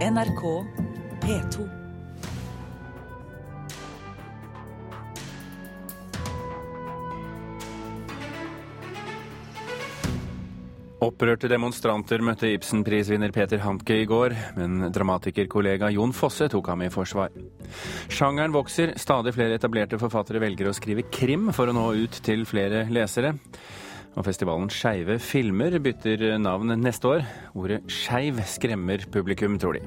NRK P2. Opprørte demonstranter møtte Ibsen-prisvinner Peter Hanke i går, men dramatikerkollega Jon Fosse tok ham i forsvar. Sjangeren vokser, stadig flere etablerte forfattere velger å skrive krim for å nå ut til flere lesere. Og festivalen Skeive filmer bytter navn neste år. Ordet skeiv skremmer publikum, tror de.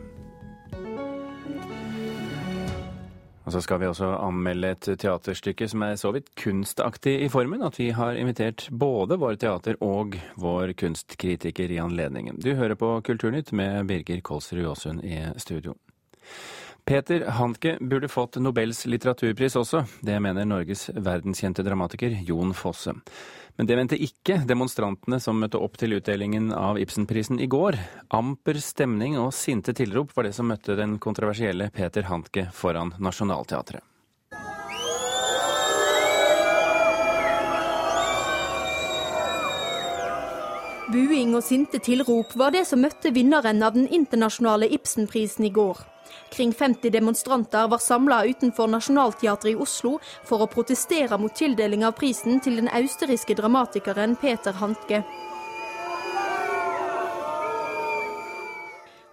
Og så skal vi også anmelde et teaterstykke som er så vidt kunstaktig i formen at vi har invitert både vår teater- og vår kunstkritiker i anledningen. Du hører på Kulturnytt med Birger Kolsrud Aasund i studio. Peter Hanke burde fått Nobels litteraturpris også. Det mener Norges verdenskjente dramatiker Jon Fosse. Men det mente ikke demonstrantene som møtte opp til utdelingen av Ibsenprisen i går. Amper stemning og sinte tilrop var det som møtte den kontroversielle Peter Hanke foran Nationaltheatret. Buing og sinte tilrop var det som møtte vinneren av den internasjonale Ibsenprisen i går. Kring 50 demonstranter var samla utenfor Nationaltheatret i Oslo for å protestere mot tildeling av prisen til den austeriske dramatikeren Peter Handke.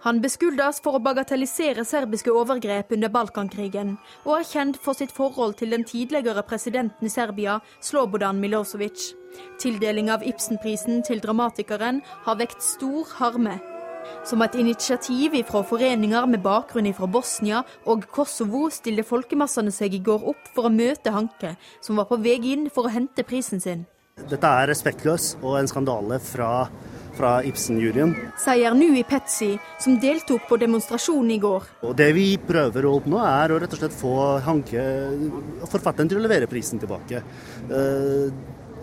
Han beskyldes for å bagatellisere serbiske overgrep under Balkankrigen, og er kjent for sitt forhold til den tidligere presidenten i Serbia, Slobodan Milosevic. Tildeling av Ibsenprisen til dramatikeren har vekt stor harme. Som et initiativ fra foreninger med bakgrunn fra Bosnia og Kosovo stilte folkemassene seg i går opp for å møte Hanke, som var på vei inn for å hente prisen sin. Dette er respektløst og en skandale fra, fra Ibsen-juryen. Sier Nui Petsi, som deltok på demonstrasjonen i går. Og Det vi prøver å oppnå, er å rett og slett få Hanke, forfatteren, til å levere prisen tilbake. Uh,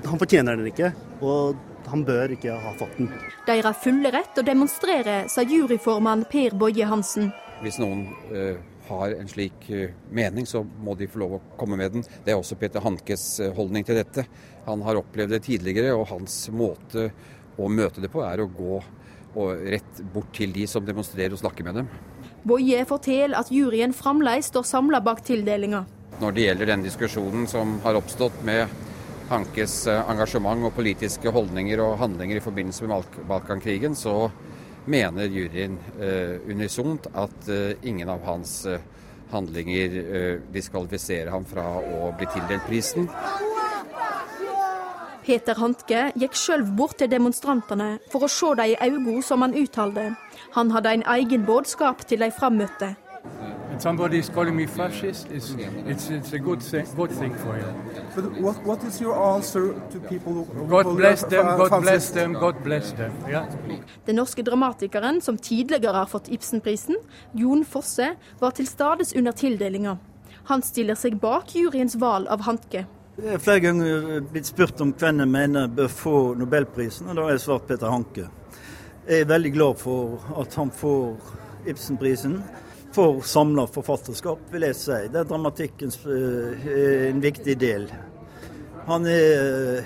han fortjener den ikke. og han bør ikke ha fått den. De har fulle rett å demonstrere, sa juryformann Per Boje Hansen. Hvis noen uh, har en slik uh, mening, så må de få lov å komme med den. Det er også Peter Hankes uh, holdning til dette. Han har opplevd det tidligere, og hans måte å møte det på er å gå rett bort til de som demonstrerer og snakke med dem. Boje forteller at juryen fremdeles står samla bak tildelinga. Når det gjelder den diskusjonen som har oppstått med Hankes eh, engasjement og politiske holdninger og handlinger i forbindelse med Balkankrigen, så mener juryen eh, unisont at eh, ingen av hans eh, handlinger eh, diskvalifiserer ham fra å bli tildelt prisen. Peter Hantke gikk sjøl bort til demonstrantene for å se dem i øynene, som han uttalte. Han hadde en egen budskap til de frammøtte somebody is calling me fascist, it's, it's, it's a good thing, good thing for you. But what, what is your answer to people who God bless them, God bless them, God bless them. Yeah. Den norske dramatikeren som tidligere har fått Ibsenprisen, Jon Fosse, var til stades under tildelinga. Han stiller seg bak juryens valg av Hanke. Jeg har flere ganger blitt spurt om hvem jeg mener bør få Nobelprisen, og da har jeg svart Peter Hanke. Jeg er veldig glad for at han får Ibsenprisen for samla forfatterskap, vil jeg si. Det er dramatikkens uh, en viktig del. Han er,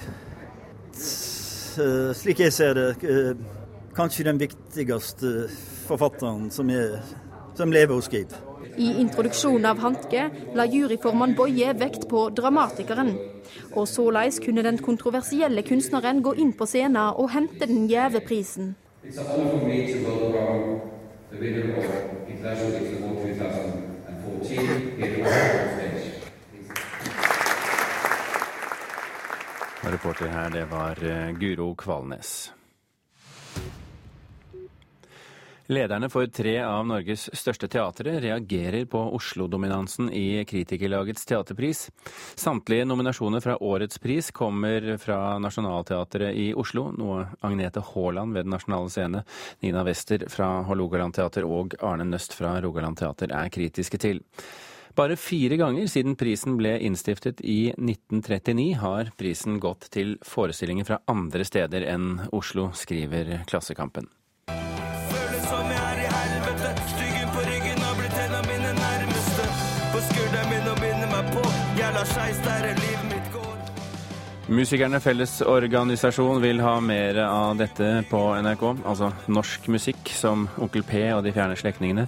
uh, slik jeg ser det, uh, kanskje den viktigste forfatteren som, er, som lever og skriver. I introduksjonen av Hantke la juryformann Boje vekt på dramatikeren. Og såleis kunne den kontroversielle kunstneren gå inn på scenen og hente den gjeve prisen. It's a the winner of International Expo 2014 here Reporter her, det var eh, Guro Kvalnes. Lederne for tre av Norges største teatre reagerer på Oslo-dominansen i Kritikerlagets teaterpris. Samtlige nominasjoner fra årets pris kommer fra Nationaltheatret i Oslo, noe Agnete Haaland ved Den nasjonale scene, Nina Wester fra Hålogaland teater og Arne Nøst fra Rogaland teater er kritiske til. Bare fire ganger siden prisen ble innstiftet i 1939 har prisen gått til forestillinger fra andre steder enn Oslo, skriver Klassekampen. Musikerne Fellesorganisasjon vil ha mer av dette på NRK, altså norsk musikk som Onkel P og De fjerne slektningene.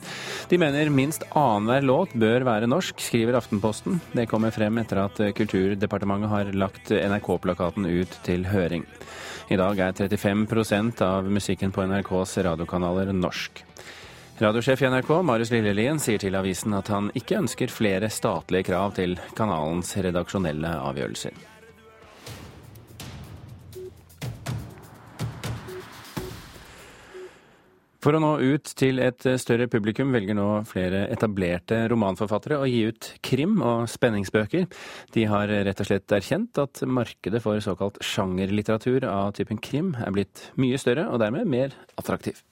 De mener minst annenhver låt bør være norsk, skriver Aftenposten. Det kommer frem etter at Kulturdepartementet har lagt NRK-plakaten ut til høring. I dag er 35% av musikken på NRKs radiokanaler norsk. Radiosjef i NRK, Marius Lillelien, sier til avisen at han ikke ønsker flere statlige krav til kanalens redaksjonelle avgjørelser. For å nå ut til et større publikum velger nå flere etablerte romanforfattere å gi ut krim- og spenningsbøker. De har rett og slett erkjent at markedet for såkalt sjangerlitteratur av typen krim er blitt mye større, og dermed mer attraktiv.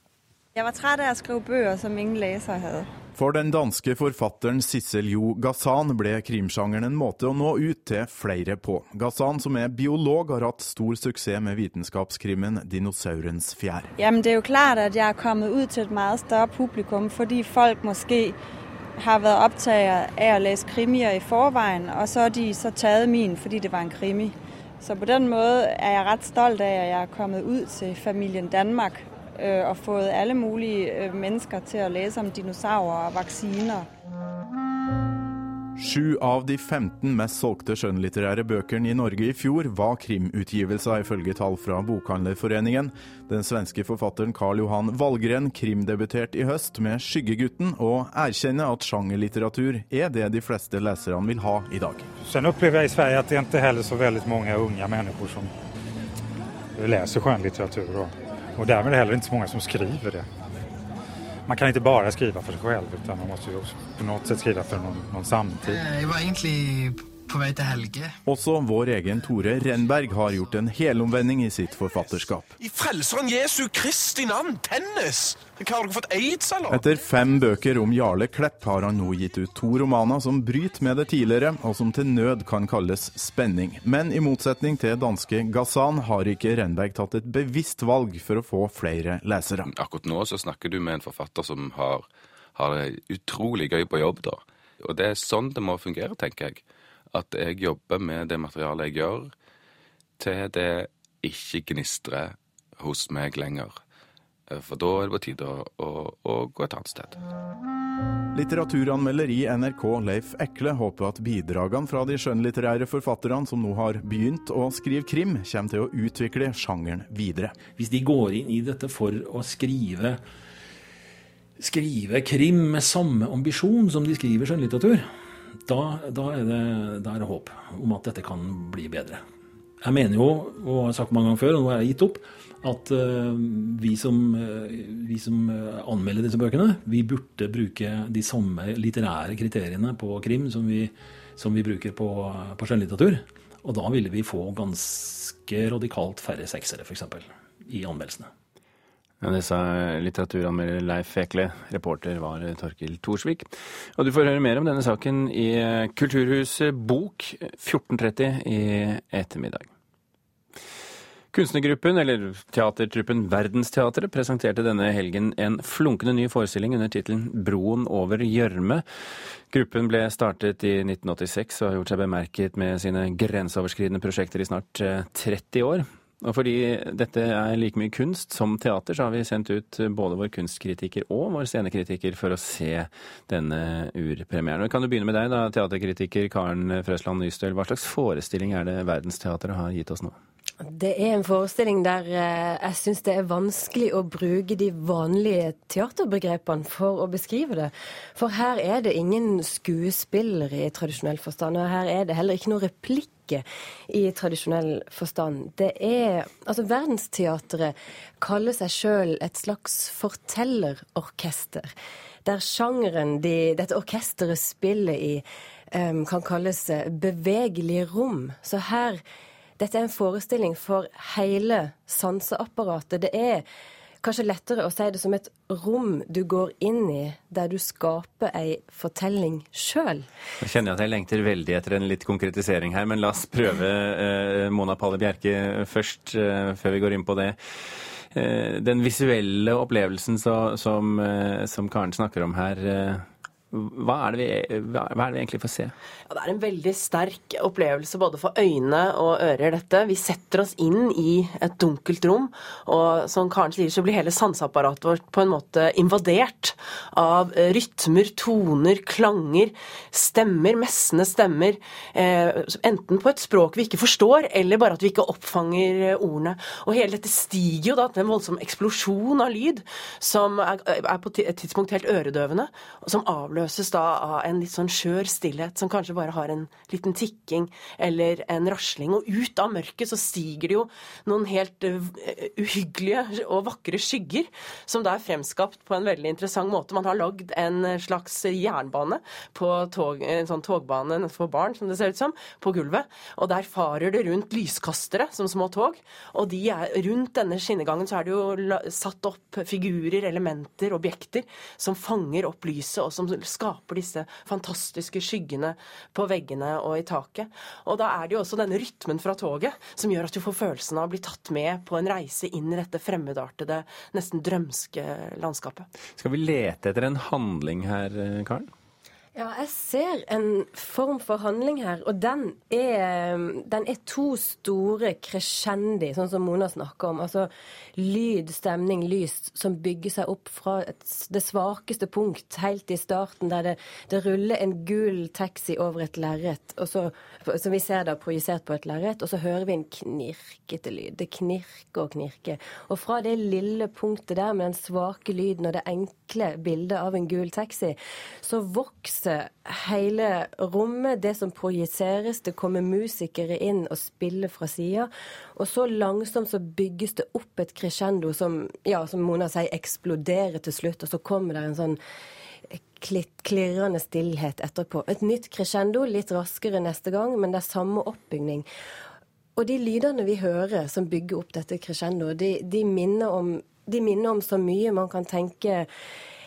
Jeg var trett av å skrive bøker som ingen leser hadde. For den danske forfatteren Sissel Jo Gazan ble krimsjangeren en måte å nå ut til flere på. Gazan, som er biolog, har hatt stor suksess med vitenskapskrimmen 'Dinosaurens fjær'. Jamen, det er jo klart at jeg er kommet ut til et mye større publikum, fordi folk kanskje har vært opptatt av å lese krimier i forveien, og så har de så tatt min fordi det var en krimi. Så på den måten er jeg rett stolt av at jeg er kommet ut til familien Danmark og fått alle mulige øh, mennesker til å lese om dinosaurer og vaksiner. Sju av de 15 mest solgte skjønnlitterære bøkene i Norge i fjor var krimutgivelser, ifølge tall fra Bokhandlerforeningen. Den svenske forfatteren Karl Johan Valgren krimdebuterte i høst med 'Skyggegutten', og erkjenner at sjangerlitteratur er det de fleste leserne vil ha i dag. Sen opplever jeg i Sverige at det ikke heller så veldig mange unge mennesker som leser skjønnlitteratur. Og därmed er det heller ikke så mange som skriver det. Man kan ikke bare skrive for seg selv, utan man må jo på noe sett skrive for noen, noen samtid. Eh, jeg var egentlig på vei til Helge. Også vår egen Tore Renberg har gjort en helomvending i sitt forfatterskap. I Frelseren Jesu Kristi navn, tennis! Har dere fått aids, eller? Etter fem bøker om Jarle Klepp har han nå gitt ut to romaner som bryter med det tidligere, og som til nød kan kalles spenning. Men i motsetning til danske Gazan har ikke Renberg tatt et bevisst valg for å få flere lesere. Akkurat nå så snakker du med en forfatter som har, har det utrolig gøy på jobb, da. Og det er sånn det må fungere, tenker jeg at jeg jobber med det materialet jeg gjør, til det ikke gnistrer hos meg lenger. Eh, for da er det på tide å, å, å gå et annet sted. Litteraturanmelder i NRK Leif Ekle håper at bidragene fra de skjønnlitterære forfatterne som nå har begynt å skrive krim, kommer til å utvikle sjangeren videre. Hvis de går inn i dette for å skrive, skrive krim med samme ambisjon som de skriver skjønnlitteratur, da, da, er det, da, er håp om at dette kan bli bedre. Jeg mener jo, og har sagt mange ganger før, og nå har jeg gitt opp, at uh, vi, som, uh, vi, som, uh, anmelder disse bøkene, vi burde bruke de samme litterære kriteriene på krim som vi, som vi bruker på, på skjønnlitteratur. Og da ville vi få ganske radikalt færre seksere, f.eks., i anmeldelsene. Ja, det sa litteraturanmelder Leif Ekle. Reporter var Torkil Thorsvik. Og du får høre mer om denne saken i Kulturhuset Bok 14.30 i ettermiddag. Kunstnergruppen, eller teatertruppen Verdensteatret, presenterte denne helgen en flunkende ny forestilling under tittelen Broen over gjørme. Gruppen ble startet i 1986 og har gjort seg bemerket med sine grenseoverskridende prosjekter i snart 30 eh, år. Og fordi dette er like mye kunst som teater, så har vi sendt ut både vår kunstkritiker og vår scenekritiker for å se denne urpremieren. Kan du begynne med deg, da, teaterkritiker Karen Frøsland Nystøl. Hva slags forestilling er det Verdensteatret har gitt oss nå? Det er en forestilling der eh, jeg syns det er vanskelig å bruke de vanlige teaterbegrepene for å beskrive det. For her er det ingen skuespiller i tradisjonell forstand, og her er det heller ikke noen replikk i tradisjonell forstand. Det er Altså, Verdensteatret kaller seg sjøl et slags fortellerorkester. Der sjangeren de, dette orkesteret spiller i, um, kan kalles bevegelige rom. Så her Dette er en forestilling for hele sanseapparatet. Det er kanskje lettere å si det som et rom du går inn i, der du skaper ei fortelling sjøl. Jeg kjenner at jeg lengter veldig etter en litt konkretisering her, men la oss prøve eh, Mona Palle Bjerke først, eh, før vi går inn på det. Eh, den visuelle opplevelsen så, som, eh, som, Karen snakker om her, eh, Hva er, vi, hva er det vi egentlig får se? Ja, det er en veldig sterk opplevelse både for øyne og ører, dette. Vi setter oss inn i et dunkelt rom, og som Karen sier, så blir hele sanseapparatet vårt på en måte invadert av rytmer, toner, klanger, stemmer, messende stemmer. Eh, enten på et språk vi ikke forstår, eller bare at vi ikke oppfanger ordene. Og hele dette stiger jo da til en voldsom eksplosjon av lyd, som er, er på et tidspunkt helt øredøvende, og som avløser avløses da av en litt sånn skjør stillhet som kanskje bare har en liten tikking eller en rasling. Og ut av mørket så stiger det jo noen helt uh, uhyggelige og vakre skygger, som da er fremskapt på en veldig interessant måte. Man har lagd en slags jernbane på tog, en sånn togbane for barn, som det ser ut som, på gulvet. Og der farer det rundt lyskastere som små tog. Og de er, rundt denne skinnegangen så er det jo satt opp figurer, elementer, objekter som fanger opp lyset, og som skaper disse fantastiske skyggene på veggene og i taket. Og da er det jo også denne rytmen fra toget som gjør at du får følelsen av å bli tatt med på en reise inn i dette fremmedartede, nesten drømske landskapet. Skal vi lete etter en handling her, Karen? Ja, jeg ser en form for handling her, og den er, den er to store crescendi, sånn som Mona snakker om. Altså lyd, stemning, lys som bygger seg opp fra et, det svakeste punkt helt i starten, der det, det ruller en gul taxi over et lerret, som vi ser da projisert på et lerret, og så hører vi en knirkete lyd. Det knirker og knirker. Og fra det lille punktet der med den svake lyden og det enkle bildet av en gul taxi, så vokser vokser hele rommet, det som projiseres. Det kommer musikere inn og spiller fra sida. Og så langsomt så bygges det opp et crescendo som, ja, som Mona sier, eksploderer til slutt. Og så kommer det en sånn klirrende stillhet etterpå. Et nytt crescendo, litt raskere neste gang, men det er samme oppbygning. Og de lydene vi hører som bygger opp dette crescendoet, de, de, minner om, de minner om så mye man kan tenke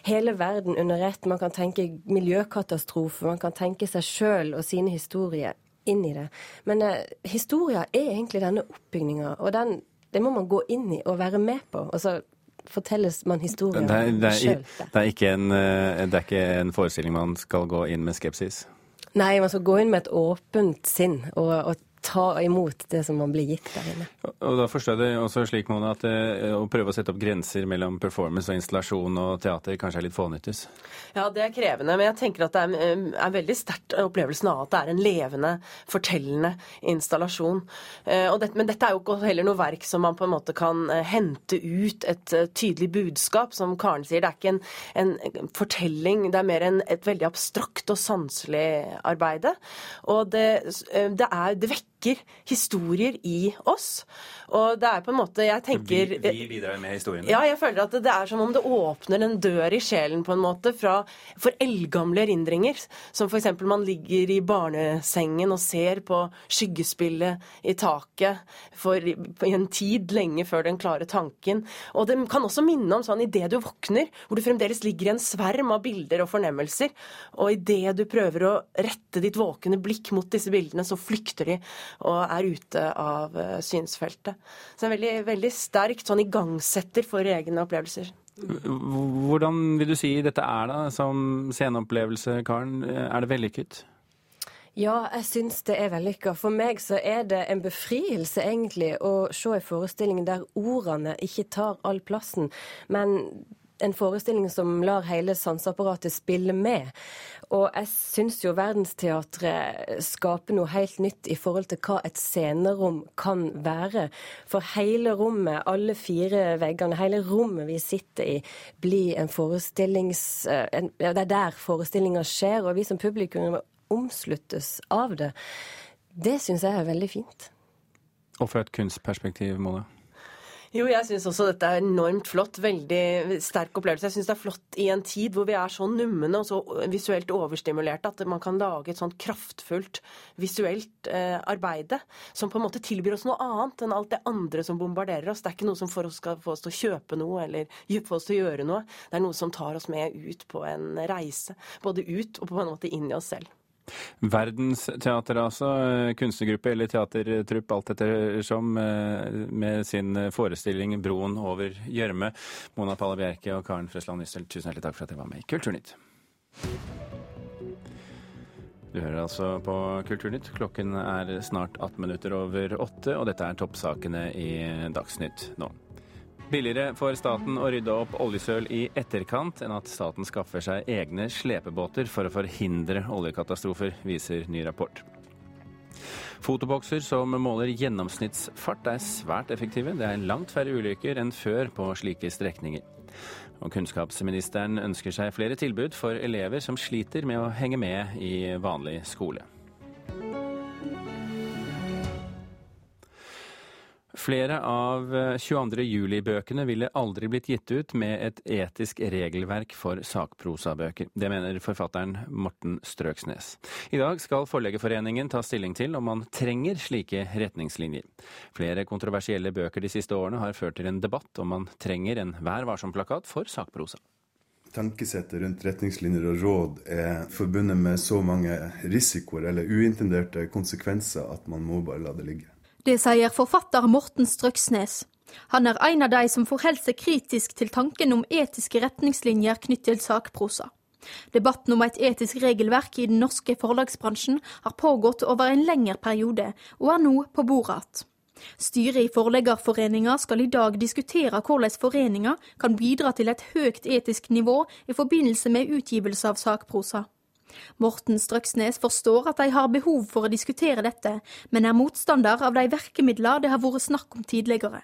hele verden under ett. Man kan tenke miljøkatastrofe, man kan tenke seg sjøl og sine historier inn i det. Men eh, historia er egentlig denne oppbygninga, og den, det må man gå inn i og være med på. Og så fortelles man historier sjøl. Det, det, eh, det er ikke en forestilling man skal gå inn med skepsis? Nei, man skal gå inn med et åpent sinn og, og ta imot det som man blir gitt der inne. Og da forstår jeg det også slik, Mona, at å prøve å sette opp grenser mellom performance og installasjon og teater kanskje er litt fånyttes? Ja, det er krevende, men jeg tenker at det er, er veldig sterkt opplevelsen av at det er en levende, fortellende installasjon. Eh, det, men dette er jo ikke heller noe verk som man på en måte kan eh, hente ut et eh, tydelig budskap, som Karen sier. Det er ikke en, en fortelling, det er mer en, et veldig abstrakt og sanselig arbeide. Og det, det, er, det vekker vekker historier i oss. Og det er på en måte Jeg tenker Vi, vi bidrar med historiene? Ja, jeg føler at det er som om det åpner en dør i sjelen på en måte fra, for eldgamle erindringer. Som f.eks. man ligger i barnesengen og ser på skyggespillet i taket for, i en tid lenge før den klare tanken. Og det kan også minne om sånn idet du våkner, hvor du fremdeles ligger i en sverm av bilder og fornemmelser, og idet du prøver å rette ditt våkne blikk mot disse bildene, så flykter de og er ute av eh, synsfeltet. Så en veldig, veldig sterkt sånn igangsetter for egne opplevelser. Hvordan vil du si dette er da, som sceneopplevelse, Karen? Er det vellykket? Ja, jeg syns det er vellykka. For meg så er det en befrielse egentlig å se en forestilling der ordene ikke tar all plassen, men en forestilling som lar hele sanseapparatet spille med. Og jeg syns jo Verdensteatret skaper noe helt nytt i forhold til hva et scenerom kan være. For hele rommet, alle fire veggene, hele rommet vi sitter i, blir en forestillings... Eh, en, ja, det er der forestillinga skjer, og vi som publikum omsluttes av det. Det syns jeg er veldig fint. Og fra et kunstperspektiv, Mona? Jo, jeg syns også dette er enormt flott. Veldig sterk opplevelse. Jeg syns det er flott i en tid hvor vi er så numne og så visuelt overstimulerte at man kan lage et sånt kraftfullt visuelt eh, arbeide som på en måte tilbyr oss noe annet enn alt det andre som bombarderer oss. Det er ikke noe som får oss, skal få oss til å kjøpe noe eller få oss til å gjøre noe. Det er noe som tar oss med ut på en reise. Både ut og på en måte inn i oss selv. Verdensteatret, altså. Kunstnergruppe eller teatertrupp, alt ettersom, som med sin forestilling 'Broen over gjørme'. Mona Palle Bjerke og Karen Frøsland Nystel, tusen hjertelig takk for at dere var med i Kulturnytt. Du hører altså på Kulturnytt. Klokken er snart 18 minutter over åtte, og dette er toppsakene i Dagsnytt nå. Billigere for staten å rydde opp oljesøl i etterkant enn at staten skaffer seg egne slepebåter for å forhindre oljekatastrofer, viser ny rapport. Fotobokser som måler gjennomsnittsfart er svært effektive. Det er langt færre ulykker enn før på slike strekninger. Og kunnskapsministeren ønsker seg flere tilbud for elever som sliter med å henge med i vanlig skole. Flere av 22. juli-bøkene ville aldri blitt gitt ut med et etisk regelverk for sakprosabøker. Det mener forfatteren Morten Strøksnes. I dag skal Forleggerforeningen ta stilling til om man trenger slike retningslinjer. Flere kontroversielle bøker de siste årene har ført til en debatt om man trenger en Vær varsom-plakat for sakprosa. Tankesettet rundt retningslinjer og råd er forbundet med så mange risikoer eller uintenderte konsekvenser at man må bare la det ligge. Det sier forfatter Morten Strøksnes. Han er en av de som forholder seg kritisk til tanken om etiske retningslinjer knyttet til sakprosa. Debatten om et etisk regelverk i den norske forlagsbransjen har pågått over en lengre periode, og er nå på bordet igjen. Styret i Forleggerforeninga skal i dag diskutere hvordan foreninga kan bidra til et høyt etisk nivå i forbindelse med utgivelse av sakprosa. Morten Strøksnes forstår at de har behov for å diskutere dette, men er motstander av de virkemidler det har vært snakk om tidligere.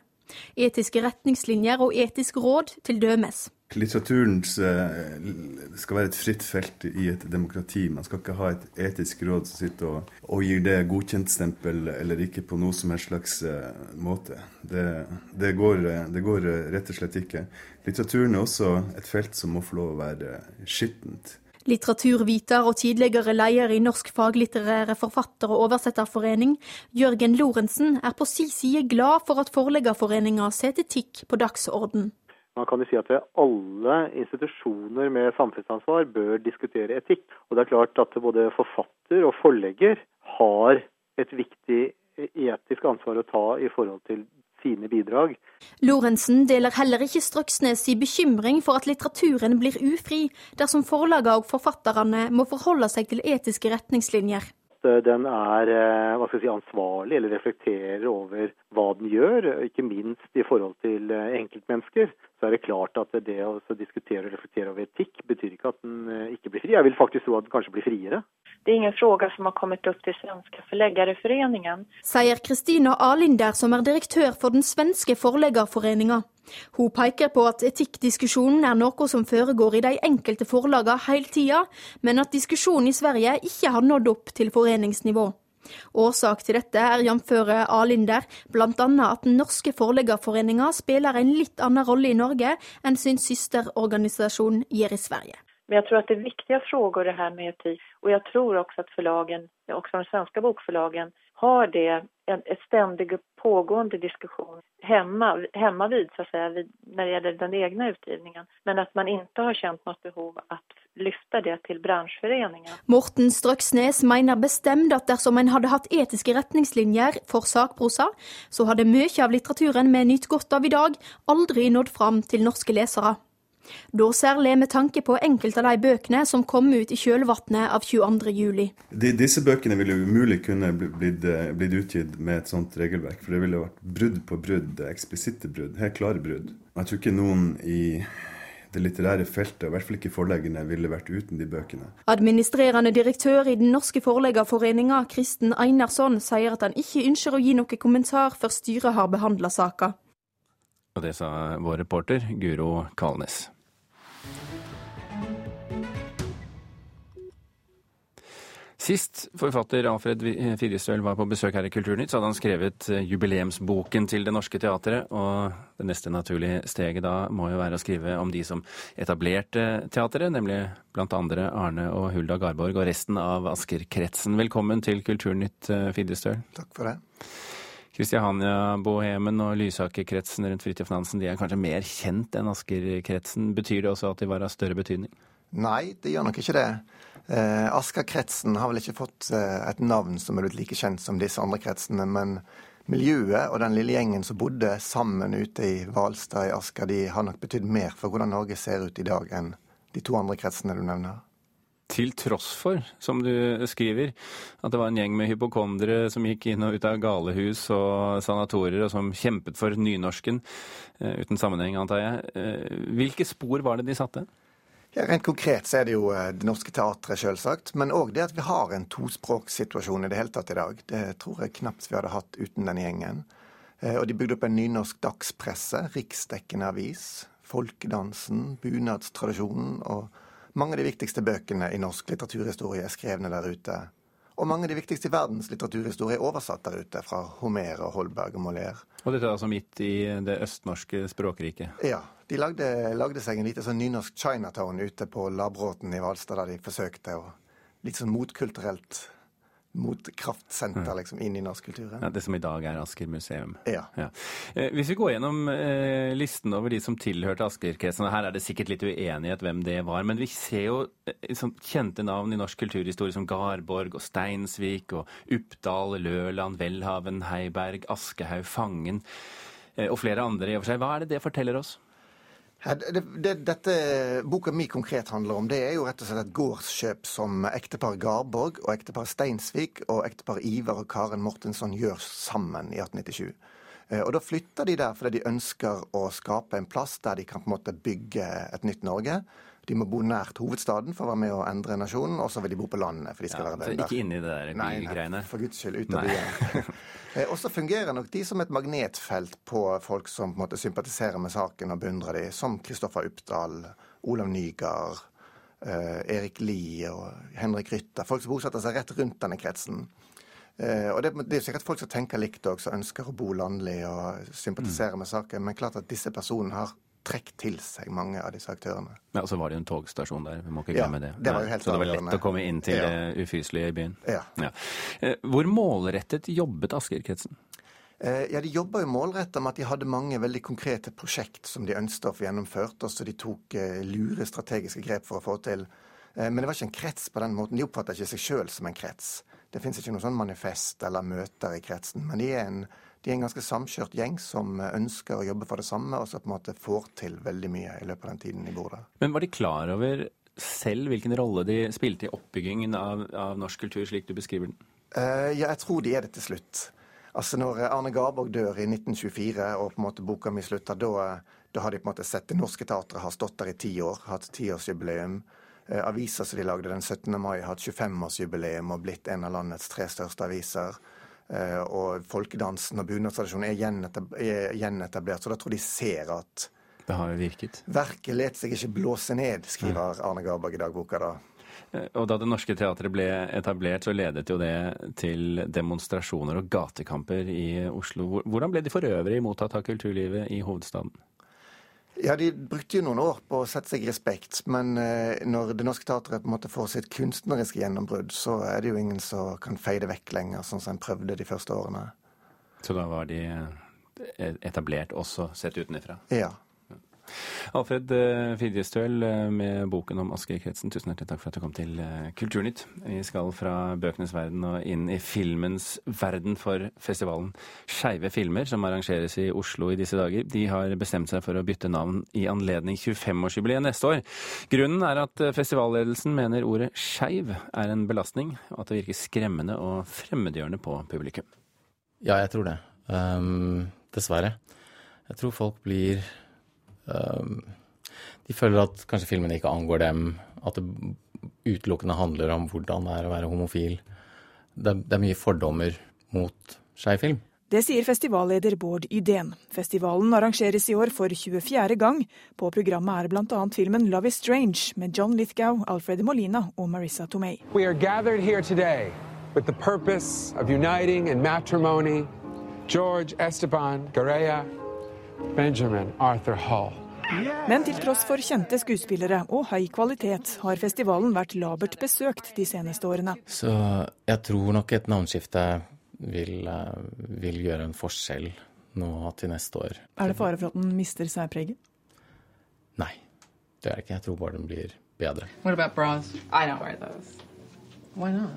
Etiske retningslinjer og etisk råd til dømes. Litteraturen skal være et fritt felt i et demokrati. Man skal ikke ha et etisk råd som sitter og, og gir det godkjentstempel eller ikke på noe som helst slags måte. Det, det, går, det går rett og slett ikke. Litteraturen er også et felt som må få lov å være skittent. Litteraturviter og tidligere leder i Norsk faglitterære forfatter- og oversetterforening, Jørgen Lorentzen, er på si side glad for at Forleggerforeninga setter etikk på dagsorden. Man kan jo si at alle institusjoner med samfunnsansvar bør diskutere etikk. Og det er klart at både forfatter og forlegger har et viktig etisk ansvar å ta i forhold til sine bidrag. Lorentzen deler heller ikke Strøksnes i bekymring for at litteraturen blir ufri, dersom forlagene og forfatterne må forholde seg til etiske retningslinjer. Den er hva skal jeg si, ansvarlig eller reflekterer over hva den gjør, ikke minst i forhold til enkeltmennesker. Så er det klart at det å diskutere og reflektere over etikk betyr ikke at den ikke blir fri. Jeg vil faktisk tro at den kanskje blir friere. Det er ingen fråga som har kommet opp til Svenske Forleggerforeningen. Sier Kristina Alinder, som er direktør for den svenske forleggerforeninga. Hun peker på at etikkdiskusjonen er noe som foregår i de enkelte forlagene hele tida, men at diskusjonen i Sverige ikke har nådd opp til foreningsnivå. Årsak til dette er jf. Alinder bl.a. at den norske forleggerforeninga spiller en litt annen rolle i Norge enn sin søsterorganisasjon gjør i Sverige. Men jeg tror at det er viktige spørsmål det her med etikk. Og jeg tror også at forlagen, også de svenske bokforlagen, har det en et stendig pågående diskusjon hemma, hemma vid, så att säga, vid, når det gjelder den egne utgivningen. Men at man ikke har kjent noe behov att lyfte det til bransjeforeningen. Morten Strøksnes mener bestemt at dersom en hadde hatt etiske retningslinjer for sakprosa, så hadde mye av litteraturen vi nyter godt av i dag, aldri nådd fram til norske lesere. Da særlig med tanke på enkelte av de bøkene som kom ut i kjølvannet av 22. juli. Disse bøkene ville umulig kunne blitt, blitt utgitt med et sånt regelverk. For det ville vært brudd på brudd, eksplisitte brudd, helt klare brudd. Jeg tror ikke noen i det litterære feltet, og i hvert fall ikke forleggerne, ville vært uten de bøkene. Administrerende direktør i Den norske forleggerforeninga, Kristen Einarsson, sier at han ikke ønsker å gi noe kommentar før styret har behandla saka. Og det sa vår reporter Guro Kalnes. Sist forfatter Alfred Firestøl var på besøk her i Kulturnytt, så hadde han skrevet jubileumsboken til Det Norske Teatret. Og det neste naturlige steget da må jo være å skrive om de som etablerte teatret, nemlig blant andre Arne og Hulda Garborg og resten av Asker-kretsen. Velkommen til Kulturnytt, Firestøl. Takk for det. Kristiania-bohemen og Lysaker-kretsen rundt Fridtjof Nansen de er kanskje mer kjent enn Asker-kretsen. Betyr det også at de var av større betydning? Nei, det gjør nok ikke det. Eh, Asker-kretsen har vel ikke fått eh, et navn som er blitt like kjent som disse andre kretsene, men miljøet og den lille gjengen som bodde sammen ute i Hvalstad i Asker, de har nok betydd mer for hvordan Norge ser ut i dag enn de to andre kretsene du nevner. Til tross for, som du skriver, at det var en gjeng med hypokondere som gikk inn og ut av galehus og sanatorier, og som kjempet for nynorsken, eh, uten sammenheng, antar jeg. Eh, hvilke spor var det de satte? Ja, Rent konkret så er det jo Det Norske Teatret, selvsagt. Men òg det at vi har en tospråkssituasjon i det hele tatt i dag. Det tror jeg knapt vi hadde hatt uten denne gjengen. Og de bygde opp en nynorsk dagspresse, riksdekkende avis, folkedansen, bunadstradisjonen og mange av de viktigste bøkene i norsk litteraturhistorie er skrevne der ute. Og mange av de viktigste i verdens litteraturhistorie er oversatt der ute, fra Homer og Holberg og Molière. Og dette er altså midt i det østnorske språkriket? Ja. De lagde, lagde seg en lite sånn nynorsk Chinatown ute på Labråten i Hvalstad, der de forsøkte å Litt sånn motkulturelt motkraftsenter liksom, inn i norsk kultur. Ja, det som i dag er Asker museum. Ja. ja. Eh, hvis vi går gjennom eh, listen over de som tilhørte Asker-kretsen, her er det sikkert litt uenighet hvem det var, men vi ser jo eh, sånn kjente navn i norsk kulturhistorie som Garborg og Steinsvik og Uppdal, Løland, Welhaven, Heiberg, Aschehoug, Fangen eh, og flere andre i og for seg. Hva er det det forteller oss? Det, det, dette boka mi konkret handler om, det er jo rett og slett et gårdskjøp som ektepar Garborg og ektepar Steinsvik og ektepar Ivar og Karen Mortensson gjør sammen i 1897. Eh, og Da flytter de der fordi de ønsker å skape en plass der de kan på en måte bygge et nytt Norge. De må bo nært hovedstaden for å være med å endre nasjonen, og så vil de bo på landet. for de skal ja, være bønder. Ikke inni det der bygreiene? Nei, for guds skyld, ut av byen. Eh, og så fungerer nok de som et magnetfelt på folk som på en måte sympatiserer med saken og beundrer de, som Kristoffer Uppdal, Olav Nygaard, eh, Erik Lie og Henrik Rytter. Folk som bosetter seg rett rundt denne kretsen. Eh, og det, det, er sikkert folk som tenker likt òg, som ønsker å bo landlig og sympatisere mm. med saken. Men klart at disse personene har trekke til seg mange av disse aktørene. Ja, Og så var det jo en togstasjon der, vi må ikke glemme ja, det. det var jo helt så det var lett å komme inn til ja. det ufyselige i byen. Ja. ja. Eh, hvor målrettet jobbet Asker-kretsen? Eh, ja, De jobba jo målretta med at de hadde mange veldig konkrete prosjekt som de ønsket å få gjennomført, og så de tok eh, lure strategiske grep for å få til. Men det var ikke en krets på den måten. De oppfatta ikke seg sjøl som en krets. Det fins ikke noe sånn manifest eller møter i kretsen. Men de er en de er en ganske samkjørt gjeng som ønsker å jobbe for det samme, og så på en måte får til veldig mye i løpet av den tiden de bor der. Men var de klar over selv hvilken rolle de spilte i oppbyggingen av, av norsk kultur, slik du beskriver den? Uh, ja, jeg tror de er det til slutt. Altså Når Arne Garborg dør i 1924 og på en måte boka mi slutter, da, da har de på en måte sett Det Norske Teatret har stått der i ti år, hatt tiårsjubileum. Eh, aviser som de lagde den 17. mai, har hatt 25-årsjubileum og blitt en av landets tre største aviser. Eh, og folkedansen og bunadstradisjonen er gjenetablert. Så da tror de ser at Det har virket. Verket let seg ikke blåse ned, skriver Arne Garborg i dagboka da. Eh, og da Det Norske Teatret ble etablert, så ledet jo det til demonstrasjoner og gatekamper i Oslo. Hvordan ble de for øvrig mottatt av kulturlivet i hovedstaden? Ja, De brukte jo noen år på å sette seg respekt, men eh, når Det Norske Teatret på en måte får sitt kunstneriske gjennombrudd, så er det jo ingen som kan feie det vekk lenger, sånn som en prøvde de første årene. Så da var de eh, etablert også sett utenfra? Ja. Alfred eh, Fidjestøl eh, med boken om Asker-kretsen, tusen hjertelig takk for at du kom til eh, Kulturnytt. Vi skal fra bøkenes verden og inn i filmens verden for festivalen Skeive filmer, som arrangeres i Oslo i disse dager. De har bestemt seg for å bytte navn i anledning 25-årsjubileet neste år. Grunnen er at festivalledelsen mener ordet skeiv er en belastning, og at det virker skremmende og fremmedgjørende på publikum. Ja, jeg tror det. Um, dessverre. Jeg tror folk blir de føler at kanskje filmen ikke angår dem, at det utelukkende handler om hvordan det er å være homofil. Det, det er mye fordommer mot skeiv film. Det sier festivalleder Bård Ydén. Festivalen arrangeres i år for 24. gang. På programmet er bl.a. filmen 'Love Is Strange' med John Lithgow, Alfred Molina og Marissa Tomei. We are gathered here today with the purpose of uniting in matrimony George Esteban Gareya Benjamin Arthur Hall. Men til tross for kjente skuespillere og høy kvalitet, har festivalen vært labert besøkt de seneste årene. Så jeg tror nok et navneskifte vil, eh, vil gjøre en forskjell nå til neste år. Er det fare for at den mister særpreget? Nei, det er det ikke. Jeg tror bare den blir bedre. What about bras? I don't wear those. Why not?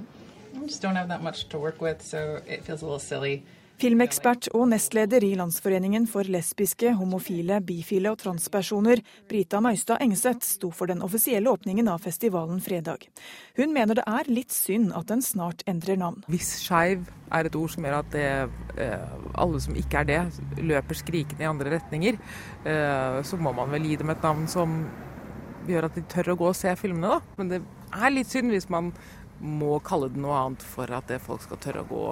I just don't have that much to work with, so it feels a little silly Filmekspert og nestleder i Landsforeningen for lesbiske, homofile, bifile og transpersoner, Brita Møystad Engseth, sto for den offisielle åpningen av festivalen fredag. Hun mener det er litt synd at den snart endrer navn. Hvis skeiv er et ord som gjør at det, eh, alle som ikke er det, løper skrikende i andre retninger, eh, så må man vel gi dem et navn som gjør at de tør å gå og se filmene, da. Men det er litt synd hvis man må kalle det noe annet for at folk skal tørre å gå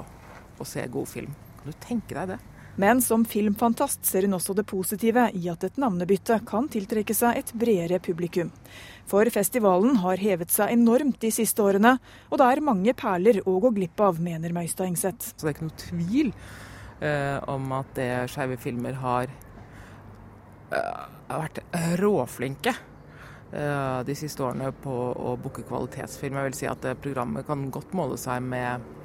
og se god film. Kan du tenke deg det? Men som filmfantast ser hun også det positive i at et navnebytte kan tiltrekke seg et bredere publikum. For festivalen har hevet seg enormt de siste årene, og det er mange perler å gå glipp av, mener Møystad Engseth. Så det er ikke noe tvil eh, om at det Skeive Filmer har eh, vært råflinke eh, de siste årene på å booke kvalitetsfilm. Jeg vil si at programmet kan godt måle seg med Eh,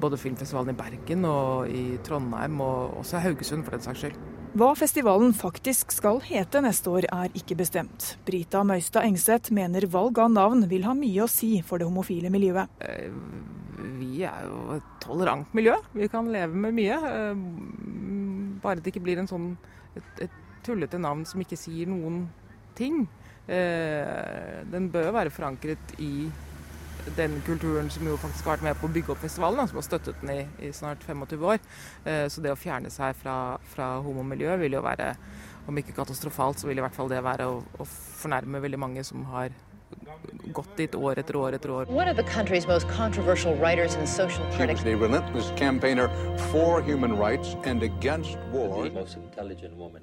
både filmfestivalen i Bergen og i Trondheim, og også Haugesund for den saks skyld. Hva festivalen faktisk skal hete neste år er ikke bestemt. Brita Møystad Engseth mener valg av navn vil ha mye å si for det homofile miljøet. Eh, vi er jo et tolerant miljø. Vi kan leve med mye. Eh, bare det ikke blir en sånn, et, et tullete navn som ikke sier noen ting. Den bør være forankret i den kulturen som jo faktisk har vært med på å bygge opp festivalen, som har støttet den i, i snart 25 år. Eh, så det å fjerne seg fra, fra homomiljøet vil jo være, om ikke katastrofalt, så vil i hvert fall det være å, å fornærme veldig mange som har gått dit år etter år etter år. One of the country's most controversial writers and social critics. She was a relentless campaigner for human rights and against war. The most intelligent woman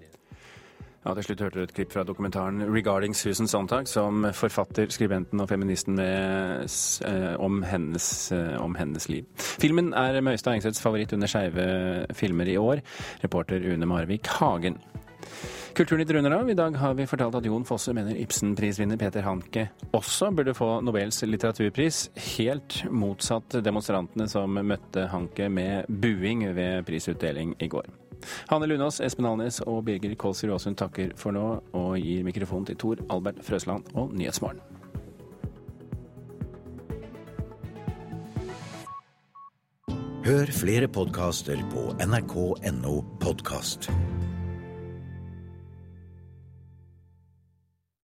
ja, Til slutt hørte du et klipp fra dokumentaren 'Regarding Susan Sontag', som forfatter, skribenten og feministen med, eh, om, hennes, eh, om, hennes, liv. Filmen er Møystad Engseths favoritt under skeive filmer i år. Reporter Une Marvik Hagen. Kulturnytt runder av. I dag har vi fortalt at Jon Fosse mener Ibsen-prisvinner Peter Hanke også burde få Nobels litteraturpris. Helt motsatt demonstrantene som møtte Hanke med buing ved prisutdeling i går. Hanne Lunås, Espen Alnes og Birger Kålsrud Aasund takker for nå, og gir mikrofonen til Tor Albert Frøsland og Nyhetsmorgen. Hør flere podkaster på nrk.no podkast.